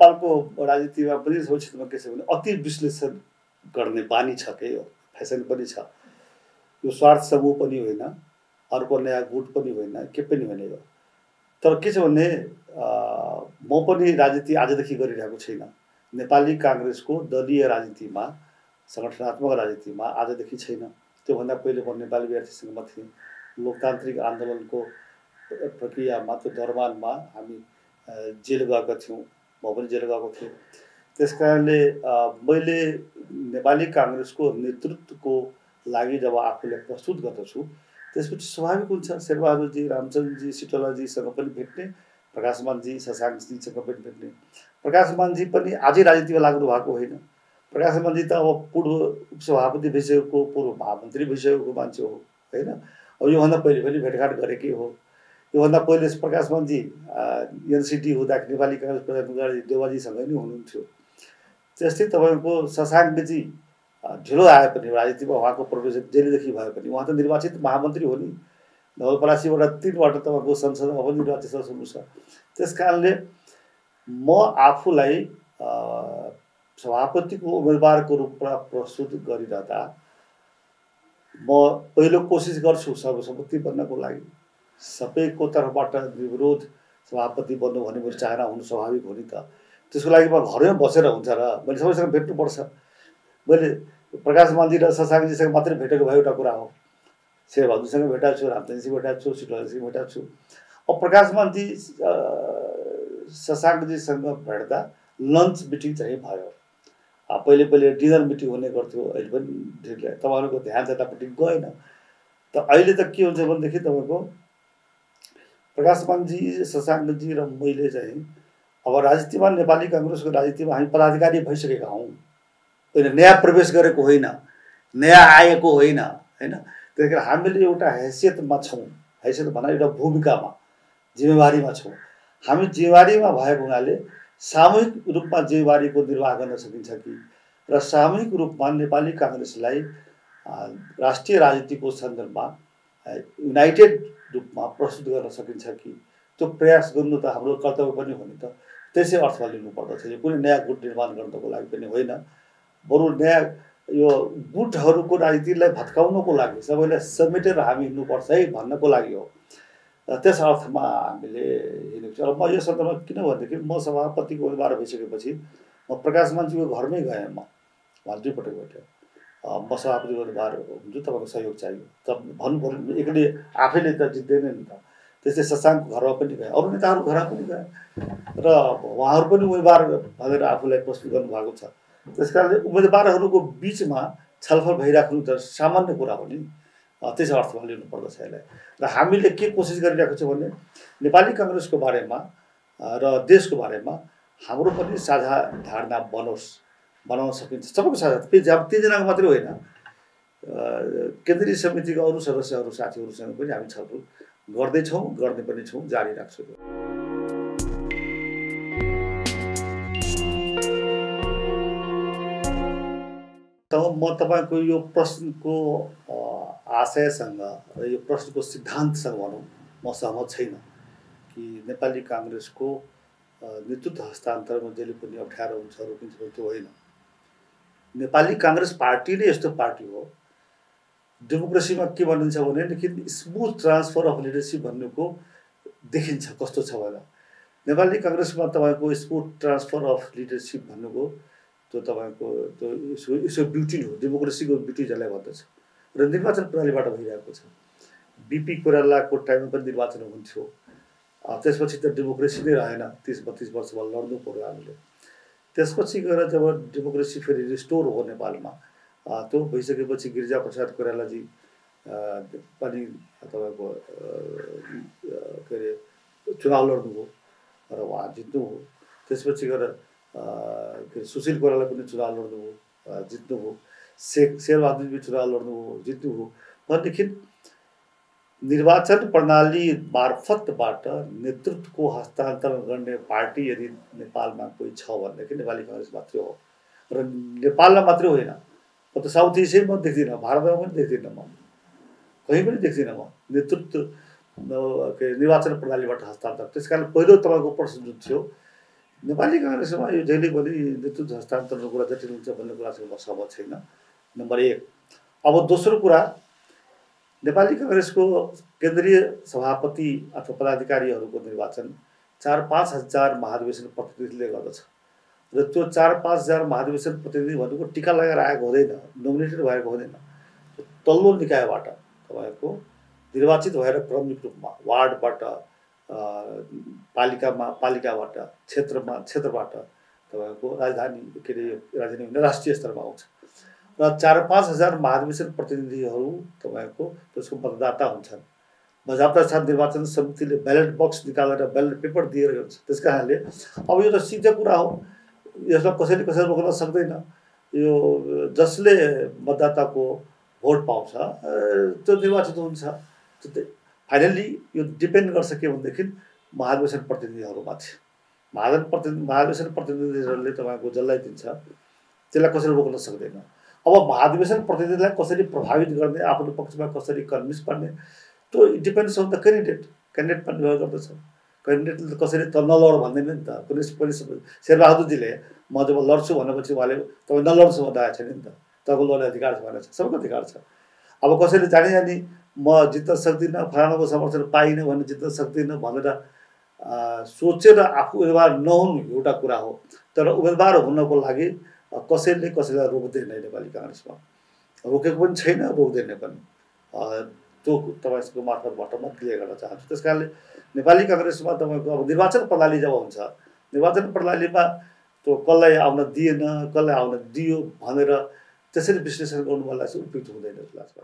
नेपालको राजनीतिमा पनि सबै क्षेत्रमा के छ भने अति विश्लेषण गर्ने बानी छ के हो? फेसन पनि छ। यो स्वार्थ समूह पनि होइन अर्को नयाँ गुट पनि होइन के पनि होइन यो। तर के छ भने म पनि राजनीति आजदेखि गरिरहेको छैन। नेपाली काङ्ग्रेसको दलीय राजनीतिमा सङ्गठनात्मक राजनीतिमा आजदेखि छैन। त्योभन्दा पहिले म नेपाली विद्यार्थी सङ्घमा थिएँ। लोकतान्त्रिक आन्दोलनको प्रक्रियामा त्यो दरबारमा हामी जेल गएका थियौँ। म पनि जेल गएको थिएँ। त्यस कारणले मैले नेपाली काङ्ग्रेसको नेतृत्वको लागि जब आफूलाई प्रस्तुत गर्दछु त्यसपछि स्वाभाविक हुन्छ शेरबहादुरजी रामचन्द्रजी सिटोलाजीसँग पनि भेट्ने प्रकाशमानजी शशाङ्कजीसँग पनि भेट्ने। प्रकाशमानजी पनि आजै राजनीतिमा लाग्नु भएको होइन। प्रकाशमानजी त अब पूर्व उपसभापति भइसकेको पूर्व महामन्त्री भइसकेको मान्छे हो होइन? अब योभन्दा पहिले पनि भेटघाट गरेकै हो। योभन्दा पहिले प्रकाशमानजी एनसिटी हुँदाखेरि नेपाली काङ्ग्रेस प्रधान देवाजीसँग नै हुनुहुन्थ्यो। त्यस्तै तपाईँको शशाङ्कजी ढिलो आए पनि राजनीतिमा उहाँको प्रवेश जेलीदेखि भए पनि उहाँ त निर्वाचित महामन्त्री हो नि। नवलपरासीबाट तिनबाट तपाईँको संसदमा पनि निर्वाचित सदस्य छ त्यस कारणले म आफूलाई सभापतिको उम्मेदवारको रूपमा प्रस्तुत गरिरहँदा म पहिलो कोसिस गर्छु सर्वसम्मति बन्नको लागि। सबैको तर्फबाट विरोध सभापति बन्नु भने मेरो चाहना हुनु स्वाभाविक हो नि त। त्यसको लागि म घरमै बसेर हुन्छ र मैले सबैसँग भेट्नुपर्छ। मैले प्रकाश मान्जी र शशाङ्कजीसँग मात्रै भेटेको भए एउटा कुरा हो। शेरबहादुरसँग भेटाएको छु रामचन्द्रजीसँग भेटाएको छु सिटवाजीसँग भेटाएको छु। अब प्रकाश मान्जी शशाङ्कजीसँग भेट्दा लन्च मिटिङ चाहिँ भयो। पहिले पहिले डिनर मिटिङ हुने गर्थ्यो अहिले पनि तपाईँहरूको ध्यान त्यतापट्टि गएन। त अहिले त के हुन्छ भनेदेखि तपाईँको प्रकाशमानजी शशाङ्कजी र मैले चाहिँ अब राजनीतिमा नेपाली काङ्ग्रेसको राजनीतिमा हामी पदाधिकारी भइसकेका हौँ। होइन नयाँ प्रवेश गरेको होइन नयाँ आएको होइन होइन? त्यही कारण हामीले एउटा हैसियतमा छौँ। हैसियत भन्दा एउटा भूमिकामा जिम्मेवारीमा छौँ। हामी जिम्मेवारीमा भएको हुनाले सामूहिक रूपमा जिम्मेवारीको निर्वाह गर्न सकिन्छ कि? र सामूहिक रूपमा नेपाली काङ्ग्रेसलाई राष्ट्रिय राजनीतिको सन्दर्भमा युनाइटेड रूपमा प्रस्तुत गर्न सकिन्छ कि त्यो प्रयास गर्नु त हाम्रो कर्तव्य पनि हो नि त। त्यसै अर्थमा लिनु पर्दछ यो। कुनै नयाँ गुट निर्माण गर्नको लागि पनि होइन। बरु नयाँ यो गुटहरूको राजनीतिलाई भत्काउनको लागि सबैलाई समेटेर हामी हिँड्नुपर्छ है भन्नको लागि हो। त्यस अर्थमा हामीले हिँडेको छ। म यो सन्दर्भमा किन भनेदेखि म सभापतिको उम्मेदवार भइसकेपछि म प्रकाश मान्छेको घरमै गएँ म। दुईपटक भेट्यो। म सभापतिको उम्मेदवार हुन्छु तपाईँको सहयोग चाहियो। त भन्नु एक्लै आफैले त जित्दैन नि त। त्यस्तै शशाङ्कको घरमा पनि गएँ अरू नेताहरू घरमा पनि गएँ। र उहाँहरू पनि उम्मेदवार भनेर आफूलाई प्रस्तुत गर्नुभएको छ। त्यस कारणले उम्मेदवारहरूको बिचमा छलफल भइराख्नु त सामान्य कुरा हो नि। त्यसै अर्थमा लिनु पर्दछ यसलाई। र हामीले के कोसिस गरिरहेको छौँ भने नेपाली कङ्ग्रेसको बारेमा र देशको बारेमा हाम्रो पनि साझा धारणा बनोस्। बनाउन सकिन्छ। सबैको साझा तिनजनाको मात्रै होइन केन्द्रीय समितिको अरू सदस्यहरू साथीहरूसँग पनि हामी छलफल गर्दैछौँ गर्ने पनि छौँ जारी राख्छौँ। तब म तपाईँको यो प्रश्नको आशयसँग र यो प्रश्नको सिद्धान्तसँग भनौँ म सहमत छैन कि नेपाली काङ्ग्रेसको नेतृत्व हस्तान्तरमा जहिले पनि अप्ठ्यारो हुन्छ रोकिन्छ त्यो होइन। नेपाली काङ्ग्रेस पार्टी नै यस्तो पार्टी हो। डेमोक्रेसीमा के भनिन्छ भनेदेखि स्मुथ ट्रान्सफर अफ लिडरसिप भन्नुको देखिन्छ कस्तो छ भनेर। नेपाली काङ्ग्रेसमा तपाईँको स्मुथ ट्रान्सफर अफ लिडरसिप भन्नुको त्यो तपाईँको त्यो यसो यसो ब्युटी हो डेमोक्रेसीको ब्युटी जसलाई भन्दछ। र निर्वाचन प्रणालीबाट भइरहेको छ। बिपी कोइरालाको टाइममा पनि निर्वाचन हुन्थ्यो। त्यसपछि त डेमोक्रेसी नै रहेन। तिस बत्तिस वर्षमा लड्नु पऱ्यो हामीले। त्यसपछि गएर जब डेमोक्रेसी फेरि रिस्टोर हो नेपालमा त्यो भइसकेपछि गिरिजा प्रसाद कोइरालाजी पनि तपाईँको के अरे चुनाव लड्नुभयो र उहाँ जित्नु हो त्यसपछि गएर के अरे सुशील कोइराला पनि चुनाव लड्नुभयो जित्नुभयो। शेख शेरबहादुर पनि चुनाव लड्नुभयो जित्नुभयो। भनेदेखि निर्वाचन प्रणाली मार्फतबाट नेतृत्वको हस्तान्तरण गर्ने पार्टी यदि नेपालमा कोही छ भनेदेखि नेपाली कङ्ग्रेस मात्रै हो? र नेपालमा मात्रै होइन। म त साउथ एसियामा देख्दिनँ भारतमा पनि देख्दिनँ म। कहीँ पनि देख्दिनँ म। नेतृत्व के निर्वाचन प्रणालीबाट हस्तान्तरण। त्यस कारण पहिलो तपाईँको प्रश्न जुन थियो नेपाली काङ्ग्रेसमा यो जहिले पनि नेतृत्व हस्तान्तरणको कुरा जटिल हुन्छ भन्ने कुरासँग म सहमत छैन। नम्बर एक। अब दोस्रो कुरा नेपाली काङ्ग्रेसको केन्द्रीय सभापति अथवा पदाधिकारीहरूको निर्वाचन चार पाँच हजार महाधिवेशन प्रतिनिधिले गर्दछ। र त्यो चार पाँच हजार महाधिवेशन प्रतिनिधि भनेको टिका लगाएर आएको हुँदैन नोमिनेटेड भएको हुँदैन। तल्लो निकायबाट तपाईँको निर्वाचित भएर क्रमिक रूपमा वार्डबाट पालिकामा पालिकाबाट क्षेत्रमा क्षेत्रबाट तपाईँको राजधानी के अरे राजधानी राष्ट्रिय स्तरमा आउँछ। र चार पाँच हजार महाधिवेशन प्रतिनिधिहरू तपाईँको त्यसको मतदाता हुन्छन्। बजाप्ता साथ निर्वाचन समितिले ब्यालेट बक्स निकालेर ब्यालेट पेपर दिएर गर्छ। त्यस कारणले अब यो त सिधै कुरा हो। यसमा कसैले कसैले रोक्न सक्दैन। यो जसले मतदाताको भोट पाउँछ त्यो निर्वाचित हुन्छ। फाइनल्ली यो डिपेन्ड गर्छ के भनेदेखि महाधिवेशन प्रतिनिधिहरूमाथि महाजन प्रतिनिधि महाधिवेशन प्रतिनिधिहरूले तपाईँको जसलाई दिन्छ त्यसलाई कसैले रोक्न सक्दैन। अब महाधिवेशन प्रतिनिधिलाई कसरी प्रभावित गर्ने आफ्नो पक्षमा कसरी कन्भिन्स पार्ने त्यो डिपेन्ड्स अन द क्यान्डिडेट क्यान्डिडेटमा निर्भर गर्दछ। क्यान्डिडेटले कसरी त नलड भन्दैन नि त कुनै पनि शेरबहादुरजीले म जब लड्छु भनेपछि उहाँले तपाईँ नलड्छु भन्दा आएको छैन नि त। तपाईँको लड्ने अधिकार छ भनेर। सबैको अधिकार छ। अब कसैले जाने जाने म जित्न सक्दिनँ फलानाको समर्थन पाइनँ भने जित्न सक्दिनँ भनेर सोचेर आफू उम्मेदवार नहुनु एउटा कुरा हो। तर उम्मेदवार हुनको लागि कसैले कसैलाई रोक्दैन नेपाली काङ्ग्रेसमा? रोकेको पनि छैन रोक्दैन पनि। त्यो तपाईँको मार्फतबाट म क्लियर गर्न चाहन्छु। त्यस कारणले नेपाली काङ्ग्रेसमा तपाईँको अब निर्वाचन प्रणाली जब हुन्छ निर्वाचन प्रणालीमा त्यो कसलाई आउन दिएन कसलाई आउन दियो भनेर त्यसरी विश्लेषण गर्नु मलाई चाहिँ उपयुक्त हुँदैन जस्तो लाग्छ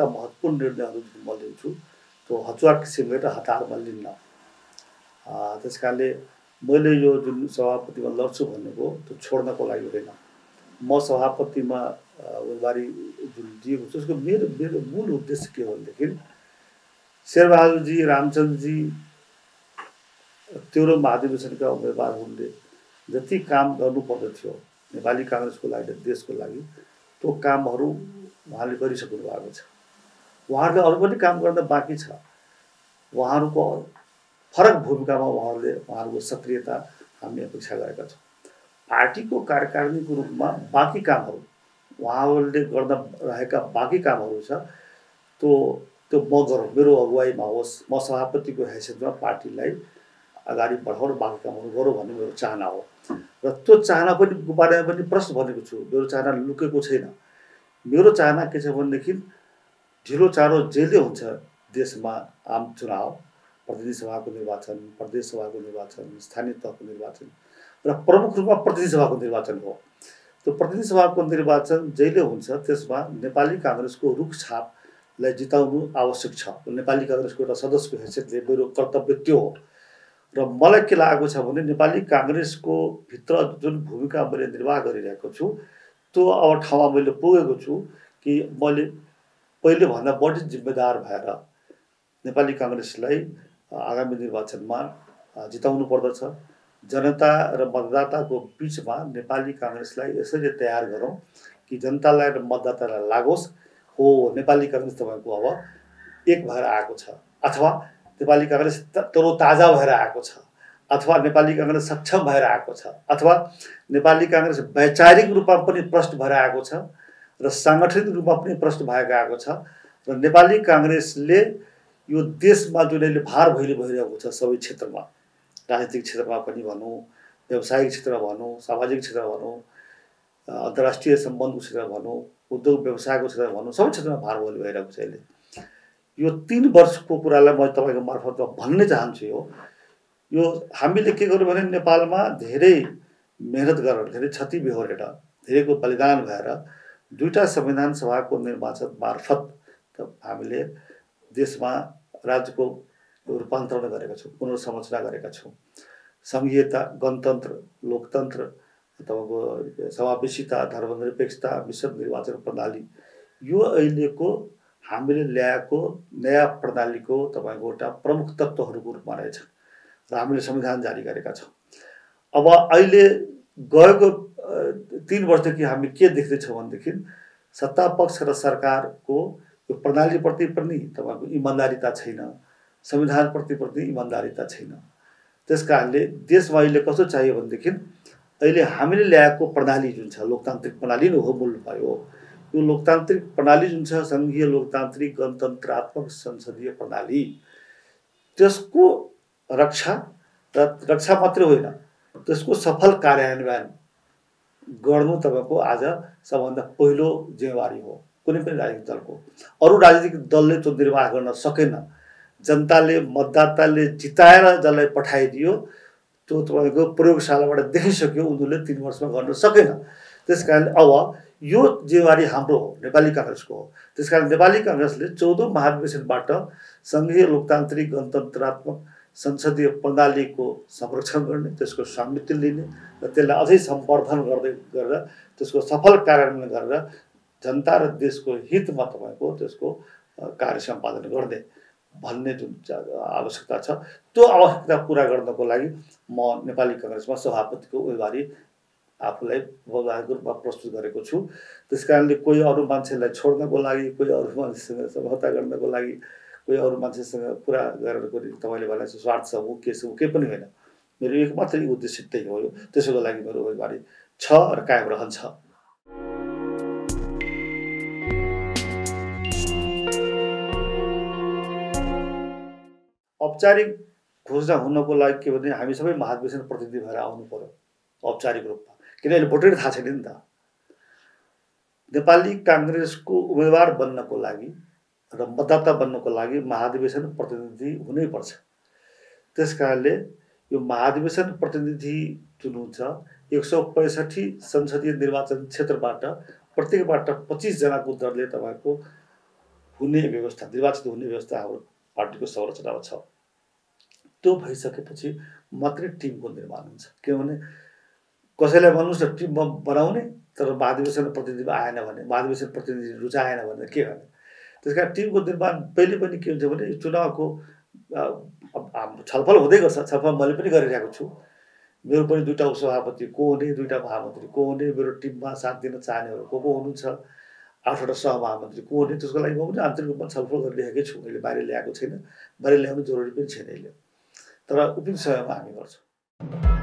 महत्त्वपूर्ण निर्णयहरू म लिन्छु। हचुवा किसिमले र हतारमा लिन्न त्यस कारणले मैले यो जुन सभापतिमा लड्छु भनेको त्यो छोड्नको लागि हुँदैन। म सभापतिमा उम्मेदवारी जुन दिएको छु त्यसको मेरो मेरो मूल उद्देश्य के हो भनेदेखि शेरबहादुरजी रामचन्द्रजी त्यो महाधिवेशनका उम्मेदवारहरूले जति काम गर्नु पर्दथ्यो नेपाली काङ्ग्रेसको लागि देशको लागि त्यो कामहरू उहाँले गरिसक्नु भएको छ। उहाँहरूले अरू पनि काम गर्न बाँकी छ। उहाँहरूको फरक भूमिकामा उहाँहरूले उहाँहरूको सक्रियता हामी अपेक्षा गरेका छौँ। पार्टीको कार्यकारिणीको रूपमा बाँकी कामहरू उहाँहरूले गर्न रहेका बाँकी कामहरू छ त्यो त्यो म गरौँ। मेरो अगुवाईमा होस् म सभापतिको हैसियतमा पार्टीलाई अगाडि बढाउन बाँकी कामहरू गरौँ भन्ने मेरो चाहना हो। र त्यो चाहना पनि बारेमा पनि प्रश्न भनेको छु मेरो चाहना लुकेको छैन। मेरो चाहना के छ भनेदेखि ढिलो चाँडो जहिले हुन्छ देशमा आम चुनाव प्रतिनिधि सभाको निर्वाचन प्रदेश सभाको निर्वाचन स्थानीय तहको निर्वाचन र प्रमुख रूपमा प्रतिनिधि सभाको निर्वाचन हो। त्यो प्रतिनिधि सभाको निर्वाचन जहिले हुन्छ त्यसमा नेपाली काङ्ग्रेसको रुखछापलाई जिताउनु आवश्यक छ। नेपाली काङ्ग्रेसको एउटा सदस्यको हैसियतले मेरो कर्तव्य त्यो हो। र मलाई के लागेको छ भने नेपाली काङ्ग्रेसको भित्र जुन भूमिका मैले निर्वाह गरिरहेको छु त्यो अब ठाउँमा मैले पुगेको छु कि मैले पहिलेभन्दा बढी जिम्मेदार भएर नेपाली काङ्ग्रेसलाई आगामी निर्वाचनमा जिताउनु पर्दछ। जनता र मतदाताको बिचमा नेपाली काङ्ग्रेसलाई यसरी तयार गरौँ कि जनतालाई र मतदातालाई लागोस् हो नेपाली काङ्ग्रेस तपाईँको अब एक भएर आएको छ अथवा नेपाली काङ्ग्रेस ताजा भएर आएको छ अथवा नेपाली काङ्ग्रेस सक्षम भएर आएको छ अथवा नेपाली काङ्ग्रेस वैचारिक रूपमा पनि प्रष्ट भएर आएको छ। र साङ्गठनिक रूपमा पनि प्रष्ट भएको आएको छ र नेपाली काङ्ग्रेसले यो देशमा जुन अहिले भार भइले भइरहेको छ सबै क्षेत्रमा राजनीतिक क्षेत्रमा पनि भनौँ व्यावसायिक क्षेत्रमा भनौँ सामाजिक क्षेत्रमा भनौँ अन्तर्राष्ट्रिय सम्बन्धको क्षेत्रमा भनौँ उद्योग व्यवसायको क्षेत्रमा भनौँ सबै क्षेत्रमा भार भइले भइरहेको छ अहिले। यो तिन वर्षको कुरालाई म तपाईँको मार्फतमा भन्नै चाहन्छु यो। यो हामीले के गर्यो भने नेपालमा धेरै मेहनत गरेर धेरै क्षति बेहोरेर धेरैको बलिदान भएर दुईवटा संविधान सभाको निर्वाचन मार्फत हामीले देशमा राज्यको रूपान्तरण गरेका छौँ पुनर्संरचना गरेका छौँ। सङ्घीयता गणतन्त्र लोकतन्त्र तपाईँको समावेशिता धर्मनिरपेक्षता विश्व निर्वाचन प्रणाली यो अहिलेको हामीले ल्याएको नयाँ प्रणालीको तपाईँको एउटा प्रमुख तत्त्वहरूको रूपमा रहेछ र हामीले संविधान जारी गरेका छौँ। अब अहिले गएको तिन वर्षदेखि हामी के देख्दैछौँ भनेदेखि सत्ता पक्ष र सरकारको यो प्रणालीप्रति पनि तपाईँको इमान्दारिता छैन संविधानप्रति पनि इमान्दारिता छैन। त्यस कारणले देशमा अहिले कस्तो चाहियो भनेदेखि अहिले हामीले ल्याएको प्रणाली जुन छ लोकतान्त्रिक प्रणाली नै हो मूल भयो। यो लोकतान्त्रिक प्रणाली जुन छ सङ्घीय लोकतान्त्रिक गणतन्त्रात्मक संसदीय प्रणाली त्यसको रक्षा र रक्षा मात्रै होइन त्यसको सफल कार्यान्वयन गर्नु तपाईँको आज सबभन्दा पहिलो जिम्मेवारी हो। कुनै पनि राजनीतिक दलको। अरू राजनीतिक दलले त्यो निर्वाह गर्न सकेन। जनताले मतदाताले जिताएर जसलाई पठाइदियो त्यो तपाईँको प्रयोगशालाबाट देखिसक्यो उनीहरूले तिन वर्षमा गर्न सकेन। त्यस कारणले अब यो जिम्मेवारी हाम्रो हो नेपाली काङ्ग्रेसको हो। त्यस कारण नेपाली काङ्ग्रेसले चौधौँ महाधिवेशनबाट सङ्घीय लोकतान्त्रिक गणतन्त्रात्मक संसदीय प्रणालीको संरक्षण गर्ने त्यसको स्वामित्व लिने र त्यसलाई अझै सम्वर्धन गर्दै गरेर त्यसको सफल कार्यान्वयन गरेर जनता र देशको हितमा तपाईँको त्यसको कार्य सम्पादन गर्ने भन्ने जुन आवश्यकता छ त्यो आवश्यकता पुरा गर्नको लागि म नेपाली कङ्ग्रेसमा सभापतिको उम्मेदवारी आफूलाई पूर्वाधारको रूपमा प्रस्तुत गरेको छु। त्यस कारणले कोही अरू मान्छेलाई छोड्नको लागि कोही अरू मान्छेसँग समझौता गर्नको लागि कोही अरू मान्छेसँग कुरा गरेर तपाईँले भने स्वार्थ छ ऊ के छ ऊ केही पनि होइन। मेरो एक मात्रै उद्देश्य त्यही हो त्यसैको लागि मेरो उम्मेदवारी छ र कायम रहन्छ। औपचारिक घोषणा हुनको लागि के भने हामी सबै महाधिवेशन प्रतिनिधि भएर आउनु पर्यो औपचारिक रूपमा। किन अहिले भोटै थाहा छैन नि त। नेपाली काङ्ग्रेसको उम्मेदवार बन्नको लागि र मतदाता बन्नको लागि महाधिवेशन प्रतिनिधि हुनैपर्छ त्यस कारणले यो महाधिवेशन प्रतिनिधि जुन हुन्छ एक सौ पैँसठी संसदीय निर्वाचन क्षेत्रबाट प्रत्येकबाट पच्चिसजनाको दरले तपाईँको हुने व्यवस्था निर्वाचित हुने व्यवस्था हाम्रो पार्टीको संरचनामा छ। त्यो भइसकेपछि मात्रै टिमको निर्माण हुन्छ। किनभने कसैलाई भन्नुहोस् न टिम बनाउने तर महाधिवेशन प्रतिनिधि आएन भने महाधिवेशन प्रतिनिधि रुचाएन भने के गर्ने? त्यस कारण टिमको निर्माण पहिले पनि के हुन्छ भने चुनावको छलफल हुँदै गर्छ छलफल मैले पनि गरिरहेको छु। मेरो पनि दुइटा उपसभापति को हुने दुइटा महामन्त्री को हुने मेरो टिममा साथ दिन चाहनेहरू को को हुनुहुन्छ आठवटा सहमहामन्त्री को हुने त्यसको लागि म पनि आन्तरिक रूपमा छलफल गरिरहेकै छु मैले बाहिर ल्याएको छैन बाहिर ल्याउनु जरुरी पनि छैन अहिले। तर उपयुक्त समयमा हामी गर्छौँ।